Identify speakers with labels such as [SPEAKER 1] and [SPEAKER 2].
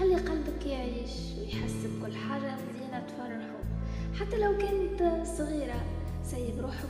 [SPEAKER 1] خلي قلبك يعيش ويحس بكل حاجة مزيانة تفرحه حتى لو كانت صغيرة سيب روحك